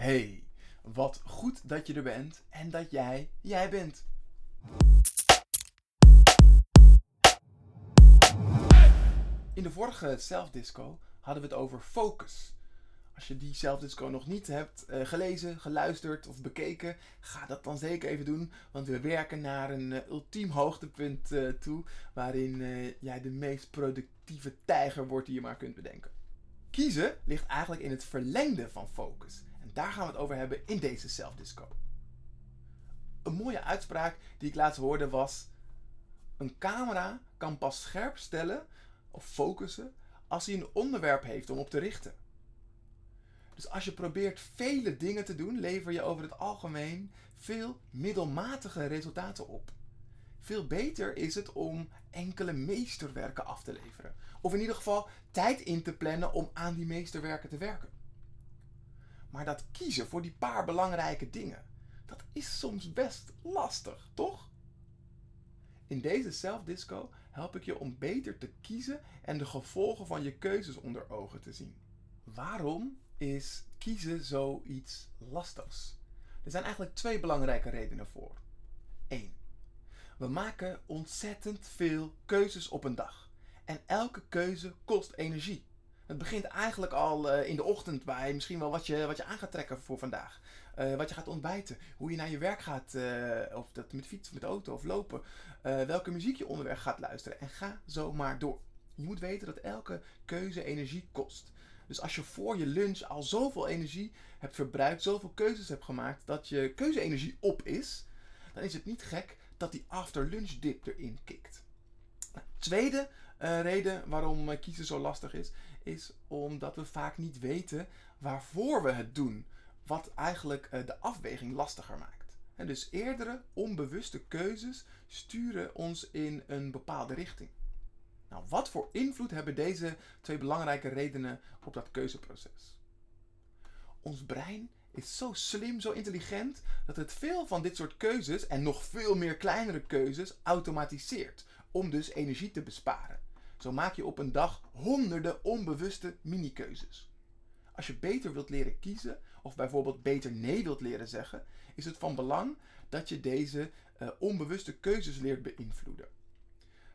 Hey, wat goed dat je er bent en dat jij jij bent. In de vorige zelfdisco hadden we het over focus. Als je die zelfdisco nog niet hebt eh, gelezen, geluisterd of bekeken, ga dat dan zeker even doen. Want we werken naar een eh, ultiem hoogtepunt eh, toe. Waarin jij de meest productieve tijger wordt die je maar kunt bedenken. Kiezen ligt eigenlijk in het verlengde van focus. Daar gaan we het over hebben in deze zelfdisco. Een mooie uitspraak die ik laatst hoorde was: Een camera kan pas scherp stellen of focussen als hij een onderwerp heeft om op te richten. Dus als je probeert vele dingen te doen, lever je over het algemeen veel middelmatige resultaten op. Veel beter is het om enkele meesterwerken af te leveren. Of in ieder geval tijd in te plannen om aan die meesterwerken te werken. Maar dat kiezen voor die paar belangrijke dingen, dat is soms best lastig, toch? In deze zelfdisco help ik je om beter te kiezen en de gevolgen van je keuzes onder ogen te zien. Waarom is kiezen zoiets lastigs? Er zijn eigenlijk twee belangrijke redenen voor. 1. We maken ontzettend veel keuzes op een dag. En elke keuze kost energie. Het begint eigenlijk al uh, in de ochtend bij misschien wel wat je, wat je aan gaat trekken voor vandaag. Uh, wat je gaat ontbijten. Hoe je naar je werk gaat. Uh, of dat met fiets, met auto of lopen. welke muziek je onderweg gaat luisteren. En ga zo maar door. Je moet weten dat elke keuze energie kost. Dus als je voor je lunch al zoveel energie hebt verbruikt, zoveel keuzes hebt gemaakt, dat je keuzeenergie op is, dan is het niet gek dat die after lunch dip erin kikt. Tweede uh, reden waarom uh, kiezen zo lastig is, is omdat we vaak niet weten waarvoor we het doen. Wat eigenlijk uh, de afweging lastiger maakt. Dus eerdere onbewuste keuzes sturen ons in een bepaalde richting. Nou, wat voor invloed hebben deze twee belangrijke redenen op dat keuzeproces? Ons brein is zo slim, zo intelligent, dat het veel van dit soort keuzes en nog veel meer kleinere keuzes automatiseert, om dus energie te besparen. Zo maak je op een dag honderden onbewuste mini-keuzes. Als je beter wilt leren kiezen, of bijvoorbeeld beter nee wilt leren zeggen, is het van belang dat je deze uh, onbewuste keuzes leert beïnvloeden.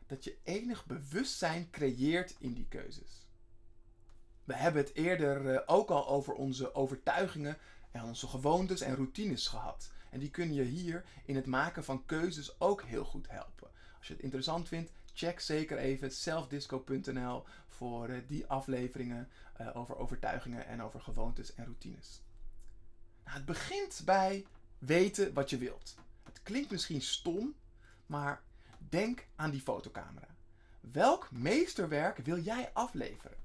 Dat je enig bewustzijn creëert in die keuzes. We hebben het eerder uh, ook al over onze overtuigingen en onze gewoontes en routines gehad. En die kunnen je hier in het maken van keuzes ook heel goed helpen. Als je het interessant vindt, check zeker even selfdisco.nl voor uh, die afleveringen uh, over overtuigingen en over gewoontes en routines. Nou, het begint bij weten wat je wilt. Het klinkt misschien stom, maar denk aan die fotocamera. Welk meesterwerk wil jij afleveren?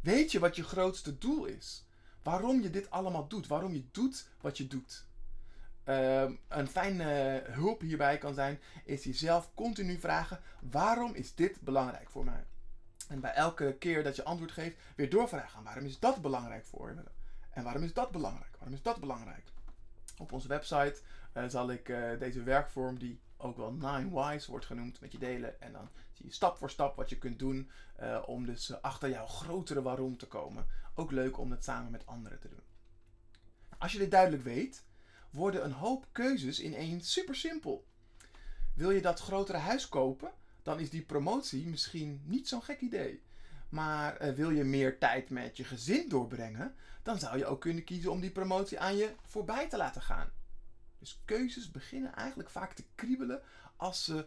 Weet je wat je grootste doel is? Waarom je dit allemaal doet? Waarom je doet wat je doet? Uh, een fijne hulp hierbij kan zijn, is jezelf continu vragen: waarom is dit belangrijk voor mij? En bij elke keer dat je antwoord geeft, weer doorvragen: waarom is dat belangrijk voor me? En waarom is dat belangrijk? Waarom is dat belangrijk? Op onze website uh, zal ik uh, deze werkvorm, die ook wel Nine Whys wordt genoemd, met je delen. En dan zie je stap voor stap wat je kunt doen om dus achter jouw grotere waarom te komen. Ook leuk om dat samen met anderen te doen. Als je dit duidelijk weet, worden een hoop keuzes ineens super simpel. Wil je dat grotere huis kopen, dan is die promotie misschien niet zo'n gek idee. Maar uh, wil je meer tijd met je gezin doorbrengen, dan zou je ook kunnen kiezen om die promotie aan je voorbij te laten gaan. Dus keuzes beginnen eigenlijk vaak te kriebelen als ze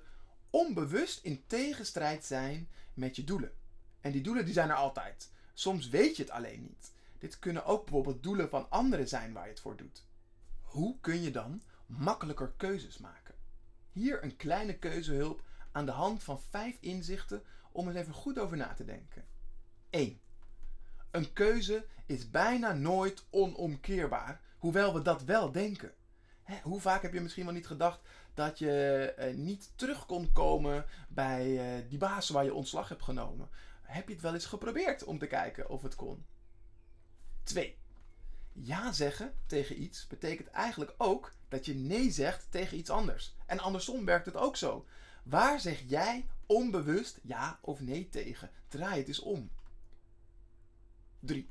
onbewust in tegenstrijd zijn met je doelen. En die doelen die zijn er altijd. Soms weet je het alleen niet. Dit kunnen ook bijvoorbeeld doelen van anderen zijn waar je het voor doet. Hoe kun je dan makkelijker keuzes maken? Hier een kleine keuzehulp aan de hand van vijf inzichten om eens even goed over na te denken. 1. Een keuze is bijna nooit onomkeerbaar, hoewel we dat wel denken. Hoe vaak heb je misschien wel niet gedacht dat je eh, niet terug kon komen bij eh, die baas waar je ontslag hebt genomen? Heb je het wel eens geprobeerd om te kijken of het kon? 2. Ja zeggen tegen iets betekent eigenlijk ook dat je nee zegt tegen iets anders. En andersom werkt het ook zo. Waar zeg jij onbewust ja of nee tegen? Draai het eens om. 3.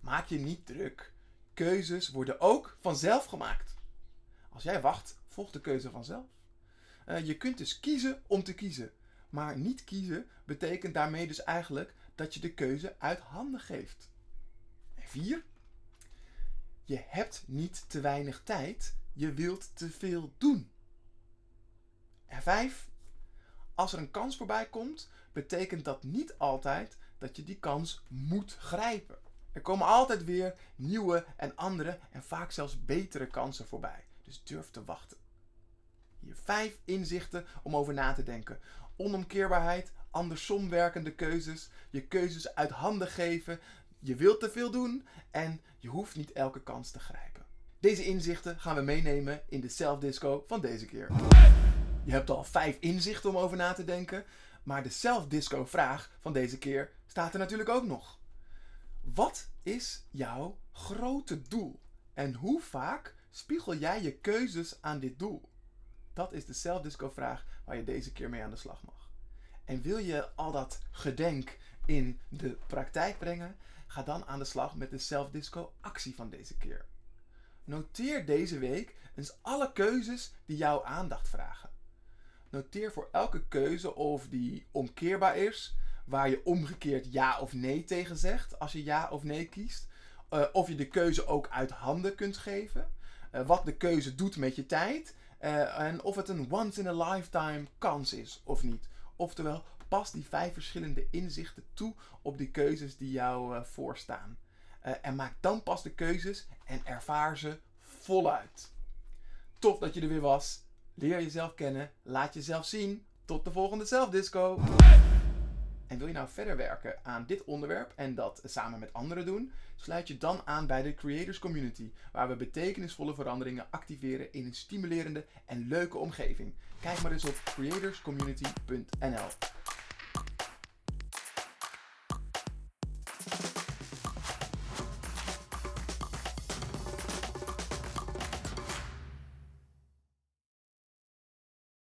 Maak je niet druk. Keuzes worden ook vanzelf gemaakt. Als jij wacht, volgt de keuze vanzelf. Uh, je kunt dus kiezen om te kiezen. Maar niet kiezen betekent daarmee dus eigenlijk dat je de keuze uit handen geeft. En vier, je hebt niet te weinig tijd, je wilt te veel doen. En vijf, als er een kans voorbij komt, betekent dat niet altijd dat je die kans moet grijpen. Er komen altijd weer nieuwe en andere en vaak zelfs betere kansen voorbij. Dus durf te wachten. Hier vijf inzichten om over na te denken. Onomkeerbaarheid, andersom werkende keuzes, je keuzes uit handen geven, je wilt te veel doen en je hoeft niet elke kans te grijpen. Deze inzichten gaan we meenemen in de self-disco van deze keer. Je hebt al vijf inzichten om over na te denken, maar de self-disco vraag van deze keer staat er natuurlijk ook nog. Wat is jouw grote doel? En hoe vaak spiegel jij je keuzes aan dit doel? Dat is de self-disco vraag waar je deze keer mee aan de slag mag. En wil je al dat gedenk in de praktijk brengen? Ga dan aan de slag met de self-disco actie van deze keer. Noteer deze week eens alle keuzes die jouw aandacht vragen. Noteer voor elke keuze of die omkeerbaar is, waar je omgekeerd ja of nee tegen zegt als je ja of nee kiest. Uh, of je de keuze ook uit handen kunt geven. Uh, wat de keuze doet met je tijd. Uh, en of het een once in a lifetime kans is of niet. Oftewel, pas die vijf verschillende inzichten toe op die keuzes die jou voorstaan. en maak dan pas de keuzes en ervaar ze voluit. Tof dat je er weer was. Leer jezelf kennen. Laat jezelf zien. Tot de volgende zelfdisco. En wil je nou verder werken aan dit onderwerp en dat samen met anderen doen? Sluit je dan aan bij de Creators Community, waar we betekenisvolle veranderingen activeren in een stimulerende en leuke omgeving. Kijk maar eens op creatorscommunity.nl.